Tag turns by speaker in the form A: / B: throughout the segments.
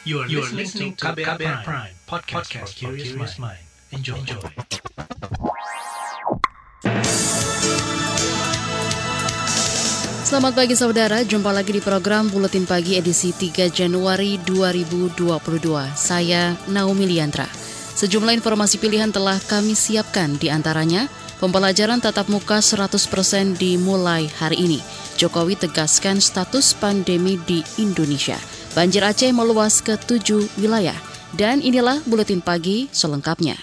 A: You are, you are listening to KBR, KBR Prime, Prime podcast, podcast for curious mind. Enjoy. Enjoy.
B: Selamat pagi saudara, jumpa lagi di program Buletin Pagi edisi 3 Januari 2022. Saya Naomi Liandra. Sejumlah informasi pilihan telah kami siapkan di antaranya pembelajaran tatap muka 100% dimulai hari ini. Jokowi tegaskan status pandemi di Indonesia. Banjir Aceh meluas ke tujuh wilayah. Dan inilah Buletin Pagi selengkapnya.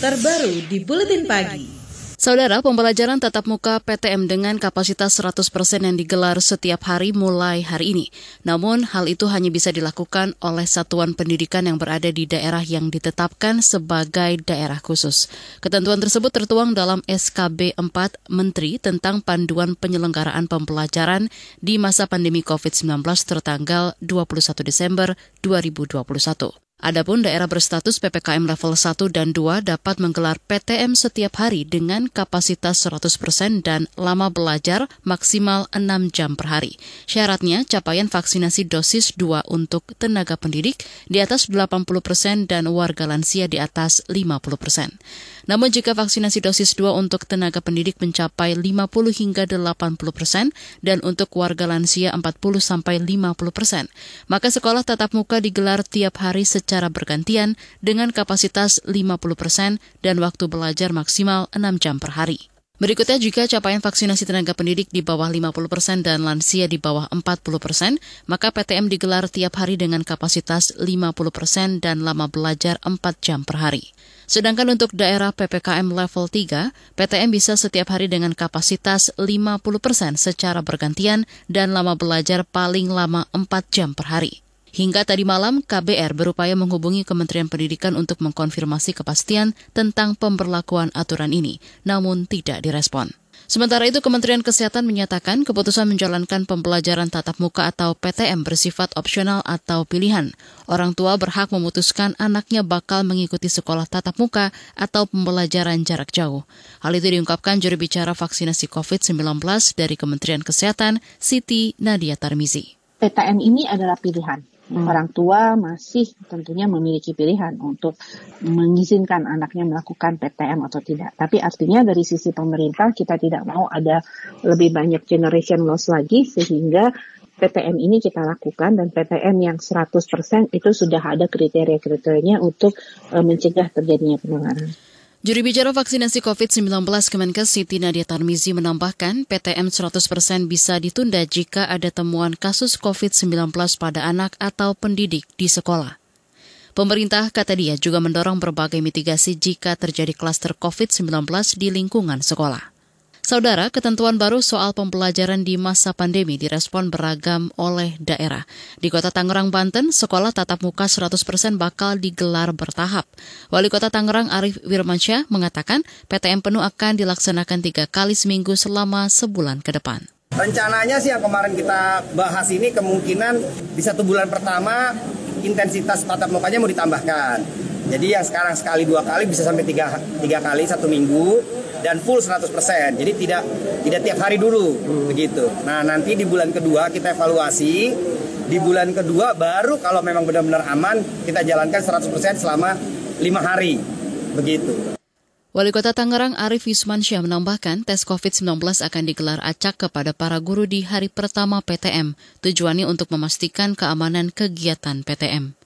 C: Terbaru di Buletin Pagi.
B: Saudara, pembelajaran tatap muka PTM dengan kapasitas 100% yang digelar setiap hari mulai hari ini. Namun, hal itu hanya bisa dilakukan oleh satuan pendidikan yang berada di daerah yang ditetapkan sebagai daerah khusus. Ketentuan tersebut tertuang dalam SKB 4 Menteri tentang panduan penyelenggaraan pembelajaran di masa pandemi COVID-19 tertanggal 21 Desember 2021. Adapun daerah berstatus PPKM level 1 dan 2 dapat menggelar PTM setiap hari dengan kapasitas 100% dan lama belajar maksimal 6 jam per hari. Syaratnya capaian vaksinasi dosis 2 untuk tenaga pendidik di atas 80% dan warga lansia di atas 50%. Namun jika vaksinasi dosis 2 untuk tenaga pendidik mencapai 50 hingga 80 persen dan untuk warga lansia 40 sampai 50 persen, maka sekolah tatap muka digelar tiap hari secara bergantian dengan kapasitas 50 persen dan waktu belajar maksimal 6 jam per hari. Berikutnya, jika capaian vaksinasi tenaga pendidik di bawah 50 persen dan lansia di bawah 40 persen, maka PTM digelar tiap hari dengan kapasitas 50 persen dan lama belajar 4 jam per hari. Sedangkan untuk daerah PPKM level 3, PTM bisa setiap hari dengan kapasitas 50 persen secara bergantian dan lama belajar paling lama 4 jam per hari. Hingga tadi malam, KBR berupaya menghubungi Kementerian Pendidikan untuk mengkonfirmasi kepastian tentang pemberlakuan aturan ini, namun tidak direspon. Sementara itu, Kementerian Kesehatan menyatakan keputusan menjalankan pembelajaran tatap muka atau PTM bersifat opsional atau pilihan. Orang tua berhak memutuskan anaknya bakal mengikuti sekolah tatap muka atau pembelajaran jarak jauh. Hal itu diungkapkan juru bicara vaksinasi COVID-19 dari Kementerian Kesehatan, Siti Nadia Tarmizi.
D: PTM ini adalah pilihan Hmm. Orang tua masih tentunya memiliki pilihan untuk mengizinkan anaknya melakukan PTM atau tidak. Tapi artinya dari sisi pemerintah kita tidak mau ada lebih banyak generation loss lagi sehingga PTM ini kita lakukan dan PTM yang 100% itu sudah ada kriteria-kriterianya untuk uh, mencegah terjadinya penularan.
B: Juri bicara vaksinasi COVID-19 Kemenkes Siti Nadia Tarmizi menambahkan PTM 100% bisa ditunda jika ada temuan kasus COVID-19 pada anak atau pendidik di sekolah. Pemerintah, kata dia, juga mendorong berbagai mitigasi jika terjadi klaster COVID-19 di lingkungan sekolah. Saudara, ketentuan baru soal pembelajaran di masa pandemi direspon beragam oleh daerah. Di Kota Tangerang, Banten, sekolah tatap muka 100% bakal digelar bertahap. Wali Kota Tangerang Arif Wirmansyah mengatakan PTM penuh akan dilaksanakan tiga kali seminggu selama sebulan ke depan.
E: Rencananya sih yang kemarin kita bahas ini kemungkinan di satu bulan pertama intensitas tatap mukanya mau ditambahkan. Jadi yang sekarang sekali dua kali bisa sampai tiga, tiga kali satu minggu dan full 100%. Jadi tidak tidak tiap hari dulu hmm. begitu. Nah, nanti di bulan kedua kita evaluasi. Di bulan kedua baru kalau memang benar-benar aman kita jalankan 100% selama lima hari. Begitu.
B: Wali Kota Tangerang Arif Yusmansyah menambahkan tes COVID-19 akan digelar acak kepada para guru di hari pertama PTM, tujuannya untuk memastikan keamanan kegiatan PTM.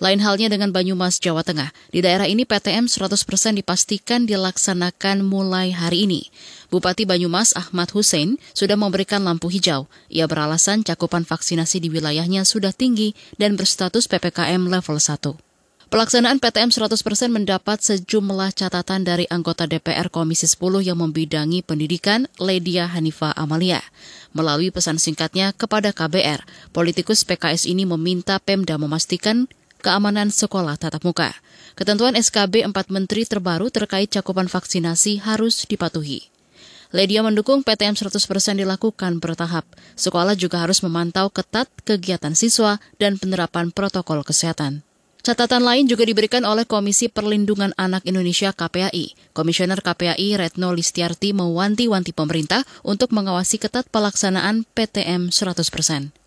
B: Lain halnya dengan Banyumas, Jawa Tengah. Di daerah ini PTM 100% dipastikan dilaksanakan mulai hari ini. Bupati Banyumas Ahmad Hussein sudah memberikan lampu hijau. Ia beralasan cakupan vaksinasi di wilayahnya sudah tinggi dan berstatus PPKM level 1. Pelaksanaan PTM 100% mendapat sejumlah catatan dari anggota DPR Komisi 10 yang membidangi pendidikan, Ledia Hanifa Amalia. Melalui pesan singkatnya kepada KBR, politikus PKS ini meminta Pemda memastikan keamanan sekolah tatap muka. Ketentuan SKB 4 Menteri terbaru terkait cakupan vaksinasi harus dipatuhi. Ledia mendukung PTM 100% dilakukan bertahap. Sekolah juga harus memantau ketat kegiatan siswa dan penerapan protokol kesehatan. Catatan lain juga diberikan oleh Komisi Perlindungan Anak Indonesia KPAI. Komisioner KPAI Retno Listiarti mewanti-wanti pemerintah untuk mengawasi ketat pelaksanaan PTM 100%.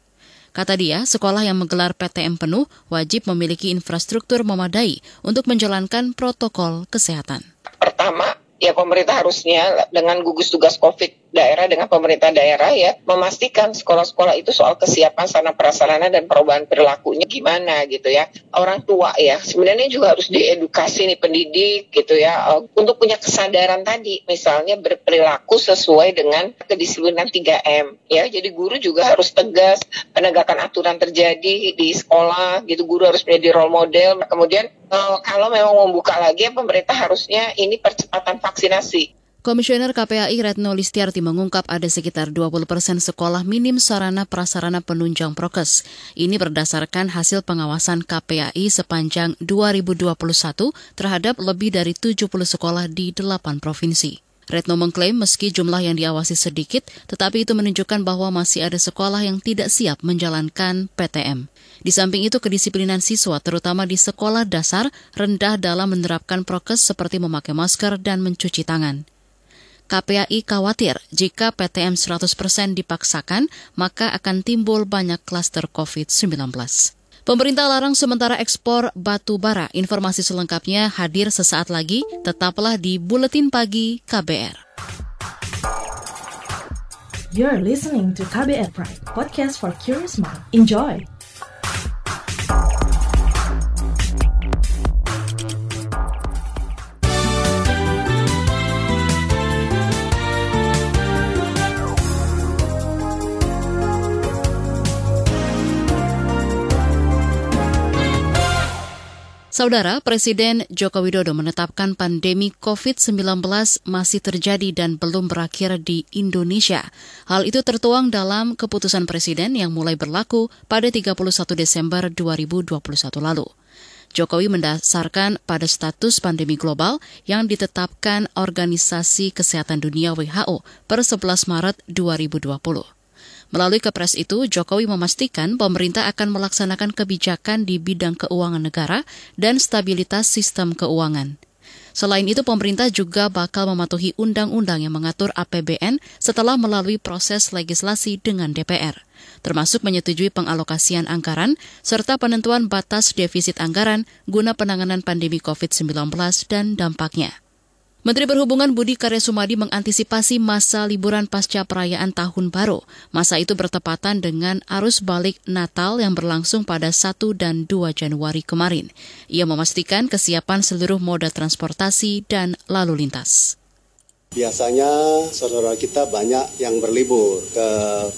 B: Kata dia, sekolah yang menggelar PTM penuh wajib memiliki infrastruktur memadai untuk menjalankan protokol kesehatan.
F: Pertama, ya pemerintah harusnya dengan gugus tugas COVID daerah dengan pemerintah daerah ya memastikan sekolah-sekolah itu soal kesiapan sarana prasarana dan perubahan perilakunya gimana gitu ya. Orang tua ya sebenarnya juga harus diedukasi nih pendidik gitu ya uh, untuk punya kesadaran tadi misalnya berperilaku sesuai dengan kedisiplinan 3M ya. Jadi guru juga harus tegas penegakan aturan terjadi di sekolah gitu guru harus menjadi role model. Kemudian uh, kalau memang membuka lagi pemerintah harusnya ini percepatan vaksinasi
B: Komisioner KPAI Retno Listiarti mengungkap ada sekitar 20 persen sekolah minim sarana prasarana penunjang prokes. Ini berdasarkan hasil pengawasan KPAI sepanjang 2021 terhadap lebih dari 70 sekolah di 8 provinsi. Retno mengklaim meski jumlah yang diawasi sedikit, tetapi itu menunjukkan bahwa masih ada sekolah yang tidak siap menjalankan PTM. Di samping itu, kedisiplinan siswa, terutama di sekolah dasar, rendah dalam menerapkan prokes seperti memakai masker dan mencuci tangan. KPAI khawatir jika PTM 100% dipaksakan, maka akan timbul banyak klaster COVID-19. Pemerintah larang sementara ekspor batu bara. Informasi selengkapnya hadir sesaat lagi. Tetaplah di Buletin Pagi KBR.
C: You're listening to KBR Pride, podcast for curious mind. Enjoy!
B: Saudara, Presiden Joko Widodo menetapkan pandemi COVID-19 masih terjadi dan belum berakhir di Indonesia. Hal itu tertuang dalam keputusan Presiden yang mulai berlaku pada 31 Desember 2021 lalu. Jokowi mendasarkan pada status pandemi global yang ditetapkan Organisasi Kesehatan Dunia WHO per 11 Maret 2020. Melalui kepres itu, Jokowi memastikan pemerintah akan melaksanakan kebijakan di bidang keuangan negara dan stabilitas sistem keuangan. Selain itu, pemerintah juga bakal mematuhi undang-undang yang mengatur APBN setelah melalui proses legislasi dengan DPR, termasuk menyetujui pengalokasian anggaran serta penentuan batas defisit anggaran guna penanganan pandemi COVID-19 dan dampaknya. Menteri Perhubungan Budi Karya Sumadi mengantisipasi masa liburan pasca perayaan Tahun Baru. Masa itu bertepatan dengan arus balik Natal yang berlangsung pada 1 dan 2 Januari kemarin. Ia memastikan kesiapan seluruh moda transportasi dan lalu lintas.
G: Biasanya saudara kita banyak yang berlibur ke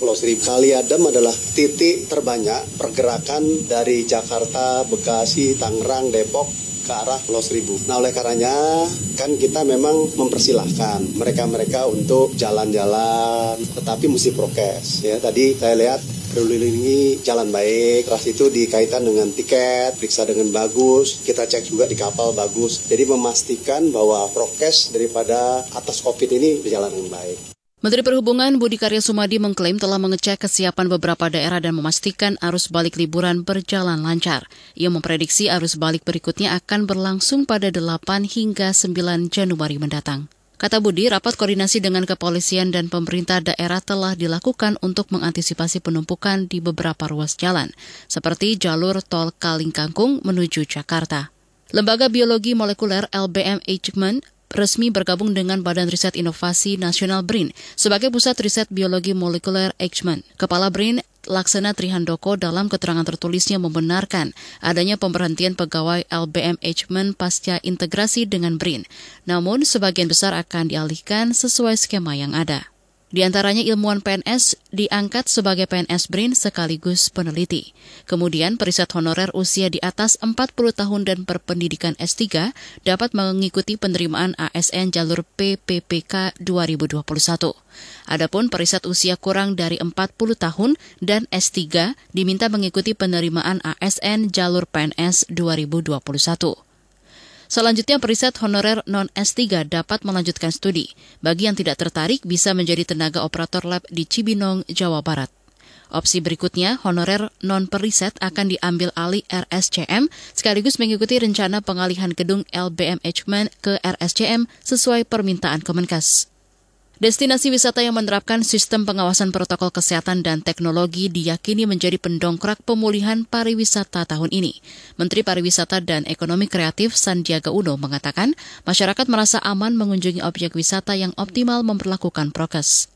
G: Pulau Seribu. Kali Adem adalah titik terbanyak pergerakan dari Jakarta, Bekasi, Tangerang, Depok ke arah Pulau Seribu. Nah oleh karenanya kan kita memang mempersilahkan mereka-mereka untuk jalan-jalan, tetapi mesti prokes. Ya tadi saya lihat berkelilingi jalan baik, ras itu dikaitan dengan tiket, periksa dengan bagus, kita cek juga di kapal bagus. Jadi memastikan bahwa prokes daripada atas COVID ini berjalan dengan baik.
B: Menteri Perhubungan Budi Karya Sumadi mengklaim telah mengecek kesiapan beberapa daerah dan memastikan arus balik liburan berjalan lancar. Ia memprediksi arus balik berikutnya akan berlangsung pada 8 hingga 9 Januari mendatang. Kata Budi, rapat koordinasi dengan kepolisian dan pemerintah daerah telah dilakukan untuk mengantisipasi penumpukan di beberapa ruas jalan, seperti jalur tol Kalingkangkung menuju Jakarta. Lembaga Biologi Molekuler LBM Eijkman resmi bergabung dengan Badan Riset Inovasi Nasional BRIN sebagai pusat riset biologi molekuler Eichmann. Kepala BRIN Laksana Trihandoko dalam keterangan tertulisnya membenarkan adanya pemberhentian pegawai LBM Eichmann pasca integrasi dengan BRIN. Namun, sebagian besar akan dialihkan sesuai skema yang ada. Di antaranya ilmuwan PNS diangkat sebagai PNS BRIN sekaligus peneliti. Kemudian periset honorer usia di atas 40 tahun dan berpendidikan S3 dapat mengikuti penerimaan ASN jalur PPPK 2021. Adapun periset usia kurang dari 40 tahun dan S3 diminta mengikuti penerimaan ASN jalur PNS 2021. Selanjutnya, periset honorer non-S3 dapat melanjutkan studi. Bagi yang tidak tertarik, bisa menjadi tenaga operator lab di Cibinong, Jawa Barat. Opsi berikutnya, honorer non-periset akan diambil alih RSCM sekaligus mengikuti rencana pengalihan gedung LBM Edgeman ke RSCM sesuai permintaan Kemenkes. Destinasi wisata yang menerapkan sistem pengawasan protokol kesehatan dan teknologi diyakini menjadi pendongkrak pemulihan pariwisata tahun ini. Menteri Pariwisata dan Ekonomi Kreatif Sandiaga Uno mengatakan masyarakat merasa aman mengunjungi objek wisata yang optimal memperlakukan prokes.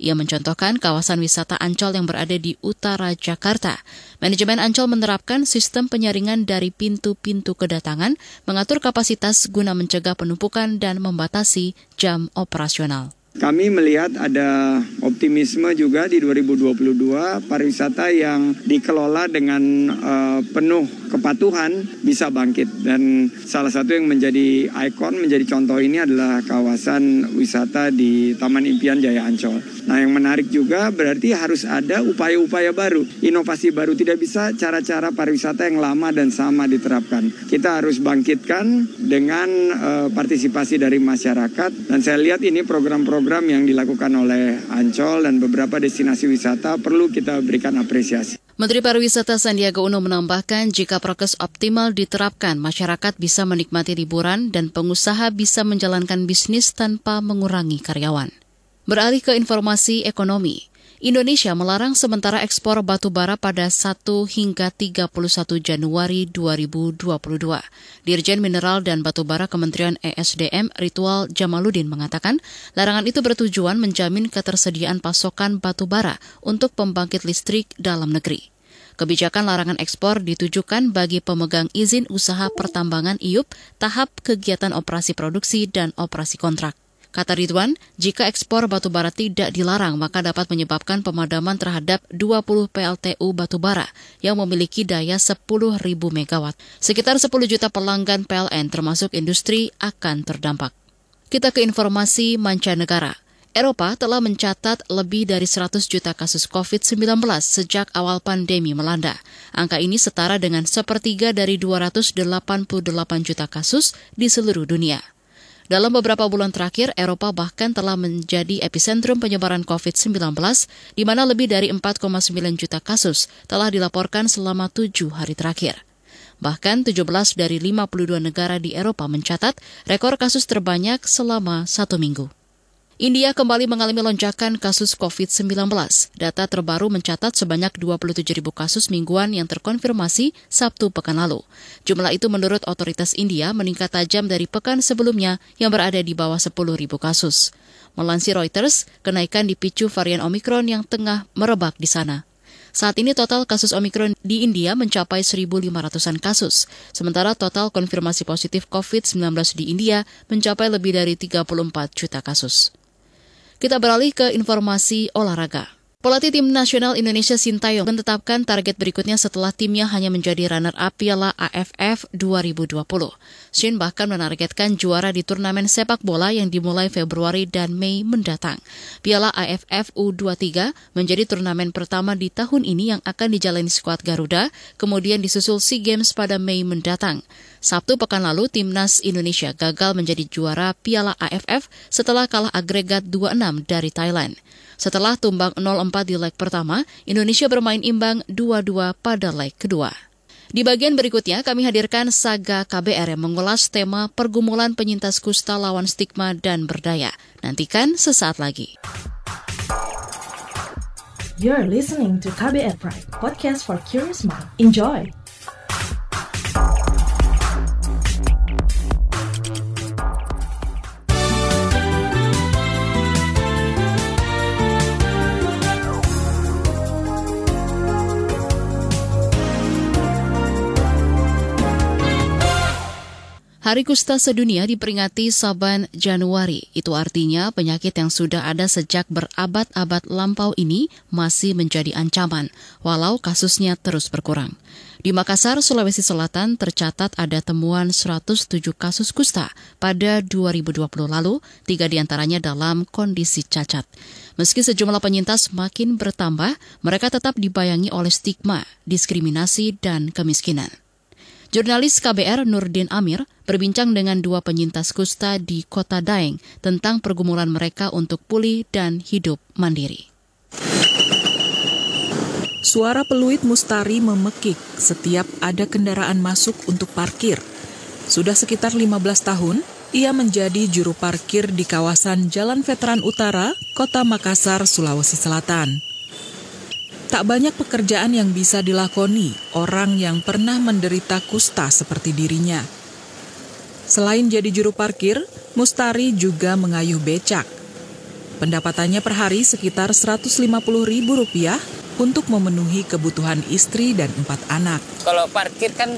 B: Ia mencontohkan kawasan wisata Ancol yang berada di utara Jakarta. Manajemen Ancol menerapkan sistem penyaringan dari pintu-pintu kedatangan, mengatur kapasitas guna mencegah penumpukan dan membatasi jam operasional.
H: Kami melihat ada optimisme juga di 2022 pariwisata yang dikelola dengan uh, penuh kepatuhan bisa bangkit dan salah satu yang menjadi ikon menjadi contoh ini adalah kawasan wisata di Taman Impian Jaya Ancol. Nah, yang menarik juga berarti harus ada upaya-upaya baru, inovasi baru tidak bisa cara-cara pariwisata yang lama dan sama diterapkan. Kita harus bangkitkan dengan uh, partisipasi dari masyarakat dan saya lihat ini program-program program yang dilakukan oleh Ancol dan beberapa destinasi wisata perlu kita berikan apresiasi.
B: Menteri Pariwisata Sandiaga Uno menambahkan jika prokes optimal diterapkan, masyarakat bisa menikmati liburan dan pengusaha bisa menjalankan bisnis tanpa mengurangi karyawan. Beralih ke informasi ekonomi. Indonesia melarang sementara ekspor batu bara pada 1 hingga 31 Januari 2022. Dirjen Mineral dan Batu Bara Kementerian ESDM Ritual Jamaludin mengatakan, larangan itu bertujuan menjamin ketersediaan pasokan batu bara untuk pembangkit listrik dalam negeri. Kebijakan larangan ekspor ditujukan bagi pemegang izin usaha pertambangan IUP tahap kegiatan operasi produksi dan operasi kontrak. Kata Ridwan, jika ekspor batu bara tidak dilarang, maka dapat menyebabkan pemadaman terhadap 20 PLTU batu bara yang memiliki daya 10.000 megawatt. Sekitar 10 juta pelanggan PLN termasuk industri akan terdampak. Kita ke informasi mancanegara. Eropa telah mencatat lebih dari 100 juta kasus COVID-19 sejak awal pandemi melanda. Angka ini setara dengan sepertiga dari 288 juta kasus di seluruh dunia. Dalam beberapa bulan terakhir, Eropa bahkan telah menjadi epicentrum penyebaran COVID-19, di mana lebih dari 4,9 juta kasus telah dilaporkan selama tujuh hari terakhir. Bahkan 17 dari 52 negara di Eropa mencatat rekor kasus terbanyak selama satu minggu. India kembali mengalami lonjakan kasus COVID-19. Data terbaru mencatat sebanyak 27 ribu kasus mingguan yang terkonfirmasi Sabtu pekan lalu. Jumlah itu menurut otoritas India meningkat tajam dari pekan sebelumnya yang berada di bawah 10 ribu kasus. Melansir Reuters, kenaikan dipicu varian Omikron yang tengah merebak di sana. Saat ini total kasus Omikron di India mencapai 1.500-an kasus, sementara total konfirmasi positif COVID-19 di India mencapai lebih dari 34 juta kasus. Kita beralih ke informasi olahraga. Pelatih tim nasional Indonesia Sintayong menetapkan target berikutnya setelah timnya hanya menjadi runner-up Piala AFF 2020. Shin bahkan menargetkan juara di turnamen sepak bola yang dimulai Februari dan Mei mendatang. Piala AFF U23 menjadi turnamen pertama di tahun ini yang akan dijalani skuad Garuda, kemudian disusul SEA Games pada Mei mendatang. Sabtu pekan lalu, timnas Indonesia gagal menjadi juara Piala AFF setelah kalah agregat 2-6 dari Thailand. Setelah tumbang 0-4 di leg pertama, Indonesia bermain imbang 2-2 pada leg kedua. Di bagian berikutnya, kami hadirkan Saga KBR yang mengulas tema pergumulan penyintas kusta lawan stigma dan berdaya. Nantikan sesaat lagi.
C: You're listening to KBR Pride, podcast for curious mind. Enjoy!
B: Hari Kusta Sedunia diperingati saban Januari. Itu artinya penyakit yang sudah ada sejak berabad-abad lampau ini masih menjadi ancaman, walau kasusnya terus berkurang. Di Makassar, Sulawesi Selatan tercatat ada temuan 107 kasus kusta pada 2020 lalu, tiga di antaranya dalam kondisi cacat. Meski sejumlah penyintas makin bertambah, mereka tetap dibayangi oleh stigma, diskriminasi, dan kemiskinan. Jurnalis KBR Nurdin Amir berbincang dengan dua penyintas kusta di kota Daeng tentang pergumulan mereka untuk pulih dan hidup mandiri.
I: Suara peluit mustari memekik setiap ada kendaraan masuk untuk parkir. Sudah sekitar 15 tahun, ia menjadi juru parkir di kawasan Jalan Veteran Utara, Kota Makassar, Sulawesi Selatan. Tak banyak pekerjaan yang bisa dilakoni orang yang pernah menderita kusta seperti dirinya. Selain jadi juru parkir, Mustari juga mengayuh becak. Pendapatannya per hari sekitar Rp150.000 untuk memenuhi kebutuhan istri dan empat anak.
J: Kalau parkir kan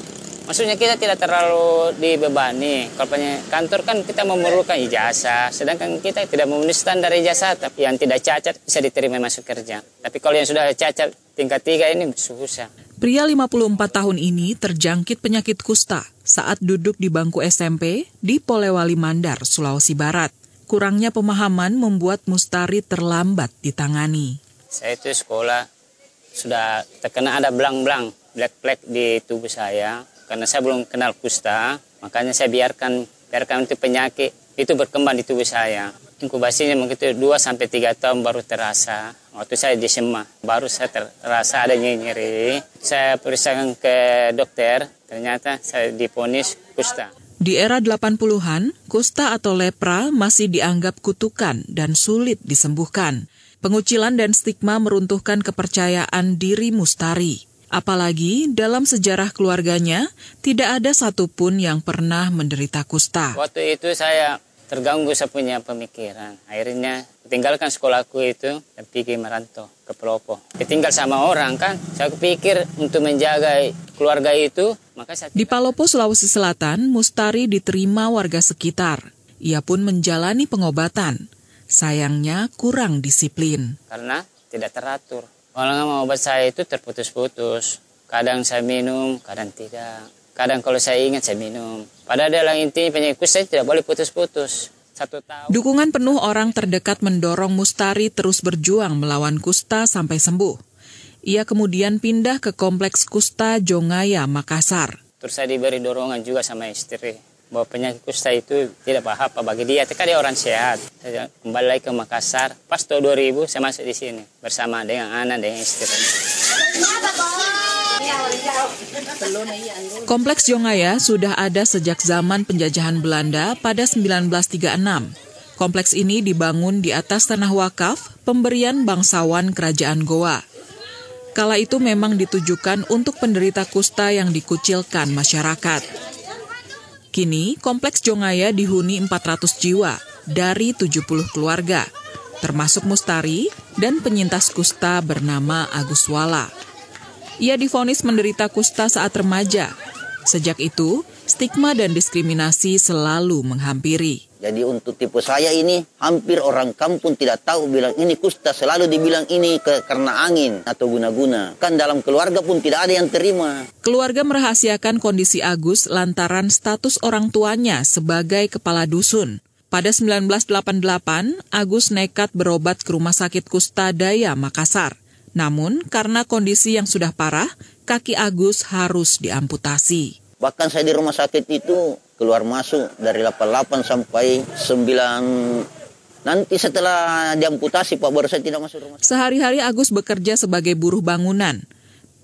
J: maksudnya kita tidak terlalu dibebani. Kalau punya kantor kan kita memerlukan ijazah, sedangkan kita tidak memenuhi standar ijazah. Tapi yang tidak cacat bisa diterima masuk kerja. Tapi kalau yang sudah cacat tingkat tiga ini susah.
I: Pria 54 tahun ini terjangkit penyakit kusta saat duduk di bangku SMP di Polewali Mandar, Sulawesi Barat. Kurangnya pemahaman membuat Mustari terlambat ditangani.
J: Saya itu sekolah sudah terkena ada belang-belang, black-black di tubuh saya. Karena saya belum kenal kusta, makanya saya biarkan biarkan itu penyakit itu berkembang di tubuh saya. Inkubasinya mungkin 2 sampai 3 tahun baru terasa. Waktu saya di Sema, baru saya terasa ada nyeri. Saya periksakan ke dokter, ternyata saya diponis kusta.
I: Di era 80-an, kusta atau lepra masih dianggap kutukan dan sulit disembuhkan. Pengucilan dan stigma meruntuhkan kepercayaan diri Mustari. Apalagi dalam sejarah keluarganya, tidak ada satupun yang pernah menderita kusta.
J: Waktu itu saya terganggu saya punya pemikiran. Akhirnya tinggalkan sekolahku itu dan pergi merantau ke Pelopo. Tinggal sama orang kan, saya pikir untuk menjaga keluarga itu, maka saya...
I: Di Palopo, Sulawesi Selatan, Mustari diterima warga sekitar. Ia pun menjalani pengobatan. Sayangnya kurang disiplin.
J: Karena tidak teratur. Kalau obat saya itu terputus-putus. Kadang saya minum, kadang tidak. Kadang kalau saya ingat saya minum. Padahal dalam intinya penyakit saya tidak boleh putus-putus. Satu tahun.
I: Dukungan penuh orang terdekat mendorong Mustari terus berjuang melawan kusta sampai sembuh. Ia kemudian pindah ke kompleks kusta Jongaya, Makassar.
J: Terus saya diberi dorongan juga sama istri bahwa penyakit kusta itu tidak apa-apa bagi dia. Kan dia orang sehat. Saya kembali lagi ke Makassar. Pas tahun 2000 saya masuk di sini bersama dengan anak dan istri.
I: Kompleks Jongaya sudah ada sejak zaman penjajahan Belanda pada 1936. Kompleks ini dibangun di atas tanah wakaf pemberian bangsawan kerajaan Goa. Kala itu memang ditujukan untuk penderita kusta yang dikucilkan masyarakat. Kini, Kompleks Jongaya dihuni 400 jiwa dari 70 keluarga, termasuk Mustari dan penyintas kusta bernama Agus Wala. Ia difonis menderita kusta saat remaja. Sejak itu, stigma dan diskriminasi selalu menghampiri.
K: Jadi untuk tipe saya ini hampir orang kampung tidak tahu bilang ini kusta selalu dibilang ini ke, karena angin atau guna-guna. Kan dalam keluarga pun tidak ada yang terima.
I: Keluarga merahasiakan kondisi Agus lantaran status orang tuanya sebagai kepala dusun. Pada 1988, Agus nekat berobat ke Rumah Sakit Kusta Daya, Makassar. Namun, karena kondisi yang sudah parah, kaki Agus harus diamputasi.
K: Bahkan saya di rumah sakit itu keluar masuk dari 88 sampai 9 Nanti setelah diamputasi Pak baru saya tidak masuk rumah.
I: Sehari-hari Agus bekerja sebagai buruh bangunan.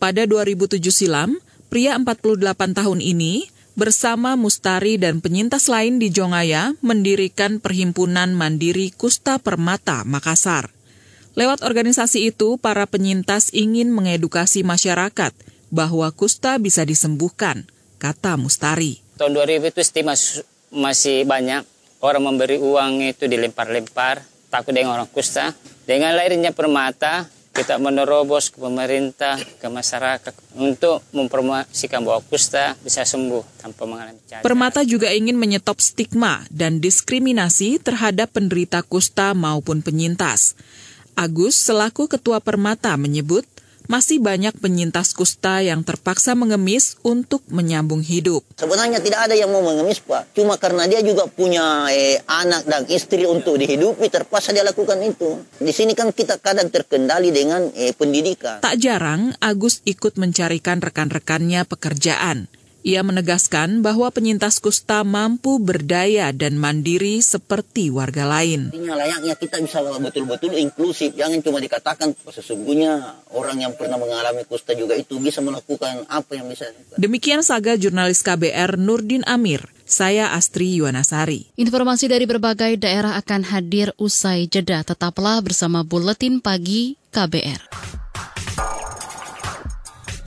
I: Pada 2007 silam, pria 48 tahun ini bersama Mustari dan penyintas lain di Jongaya mendirikan Perhimpunan Mandiri Kusta Permata Makassar. Lewat organisasi itu, para penyintas ingin mengedukasi masyarakat bahwa kusta bisa disembuhkan – kata Mustari.
J: Tahun 2000 itu stigma masih banyak. Orang memberi uang itu dilempar-lempar, takut dengan orang kusta. Dengan lahirnya permata, kita menerobos ke pemerintah, ke masyarakat untuk mempromosikan bahwa kusta bisa sembuh tanpa mengalami cacat.
I: Permata juga ingin menyetop stigma dan diskriminasi terhadap penderita kusta maupun penyintas. Agus selaku ketua Permata menyebut masih banyak penyintas kusta yang terpaksa mengemis untuk menyambung hidup.
K: Sebenarnya tidak ada yang mau mengemis, Pak. Cuma karena dia juga punya eh, anak dan istri untuk dihidupi, terpaksa dia lakukan itu. Di sini kan kita kadang terkendali dengan eh, pendidikan.
I: Tak jarang, Agus ikut mencarikan rekan-rekannya pekerjaan. Ia menegaskan bahwa penyintas kusta mampu berdaya dan mandiri seperti warga lain.
K: Artinya layaknya kita bisa betul-betul inklusif, jangan cuma dikatakan sesungguhnya orang yang pernah mengalami kusta juga itu bisa melakukan apa yang bisa.
I: Demikian saga jurnalis KBR Nurdin Amir Saya Astri Yuwanasari.
B: Informasi dari berbagai daerah akan hadir usai jeda. Tetaplah bersama Buletin Pagi KBR.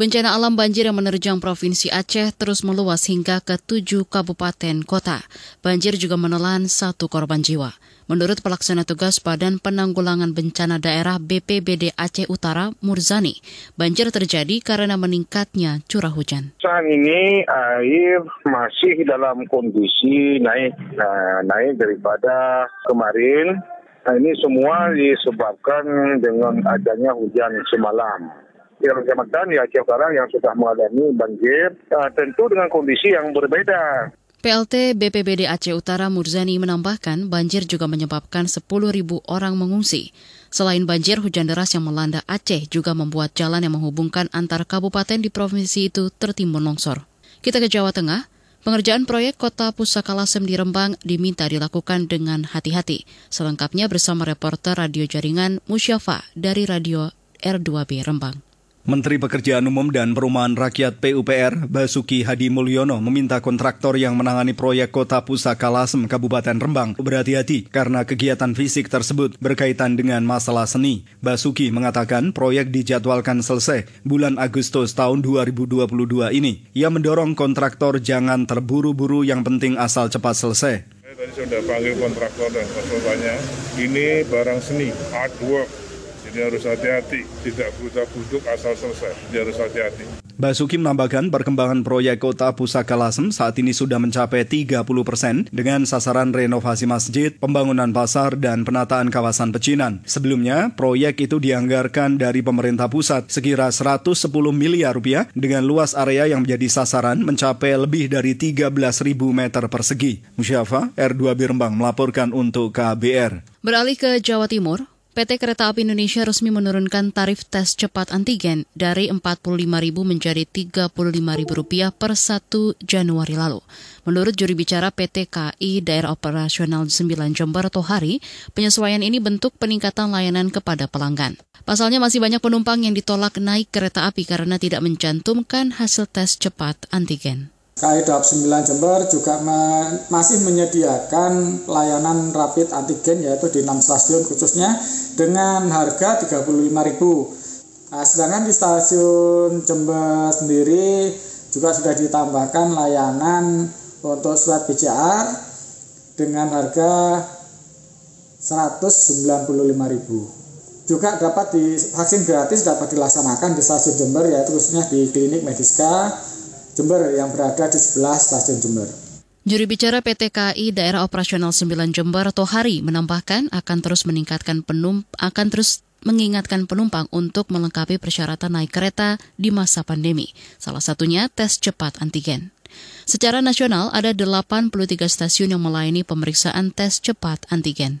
B: Bencana alam banjir yang menerjang Provinsi Aceh terus meluas hingga ke tujuh kabupaten kota. Banjir juga menelan satu korban jiwa. Menurut pelaksana tugas Badan Penanggulangan Bencana Daerah BPBD Aceh Utara, Murzani, banjir terjadi karena meningkatnya curah hujan.
L: Saat ini air masih dalam kondisi naik, nah, naik daripada kemarin. Nah, ini semua disebabkan dengan adanya hujan semalam yang kecamatan di Aceh Utara yang sudah mengalami banjir, uh, tentu dengan kondisi yang berbeda.
B: PLT BPBD Aceh Utara Murzani menambahkan banjir juga menyebabkan 10.000 orang mengungsi. Selain banjir, hujan deras yang melanda Aceh juga membuat jalan yang menghubungkan antar kabupaten di provinsi itu tertimbun longsor. Kita ke Jawa Tengah. Pengerjaan proyek Kota Pusaka Lasem di Rembang diminta dilakukan dengan hati-hati. Selengkapnya bersama reporter radio jaringan Musyafa dari Radio R2B Rembang.
M: Menteri Pekerjaan Umum dan Perumahan Rakyat PUPR Basuki Hadi Mulyono meminta kontraktor yang menangani proyek Kota Pusaka Lasem Kabupaten Rembang berhati-hati karena kegiatan fisik tersebut berkaitan dengan masalah seni. Basuki mengatakan proyek dijadwalkan selesai bulan Agustus tahun 2022 ini. Ia mendorong kontraktor jangan terburu-buru yang penting asal cepat selesai.
N: Tadi sudah panggil kontraktor dan konsultannya. Ini barang seni, artwork, jadi harus hati-hati, tidak buta buduk asal selesai. Jadi harus hati-hati.
M: Basuki menambahkan perkembangan proyek kota Pusaka Lasem saat ini sudah mencapai 30 persen dengan sasaran renovasi masjid, pembangunan pasar, dan penataan kawasan pecinan. Sebelumnya, proyek itu dianggarkan dari pemerintah pusat sekira 110 miliar rupiah dengan luas area yang menjadi sasaran mencapai lebih dari 13.000 meter persegi. Musyafa, R2 Birembang melaporkan untuk KBR.
B: Beralih ke Jawa Timur, PT Kereta Api Indonesia resmi menurunkan tarif tes cepat antigen dari Rp45.000 menjadi Rp35.000 per 1 Januari lalu. Menurut juri bicara PT KAI Daerah Operasional 9 Jember Tohari, penyesuaian ini bentuk peningkatan layanan kepada pelanggan. Pasalnya masih banyak penumpang yang ditolak naik kereta api karena tidak mencantumkan hasil tes cepat antigen.
O: KAI Dawab 9 Jember juga masih menyediakan layanan rapid antigen yaitu di 6 stasiun khususnya dengan harga 35.000. Nah, sedangkan di stasiun Jember sendiri juga sudah ditambahkan layanan untuk swab PCR dengan harga 195.000. Juga dapat di vaksin gratis dapat dilaksanakan di stasiun Jember yaitu khususnya di klinik Mediska Jember yang berada di sebelah stasiun Jember.
B: Juri bicara PT KAI Daerah Operasional 9 Jember Tohari menambahkan akan terus meningkatkan penum akan terus mengingatkan penumpang untuk melengkapi persyaratan naik kereta di masa pandemi. Salah satunya tes cepat antigen. Secara nasional ada 83 stasiun yang melayani pemeriksaan tes cepat antigen.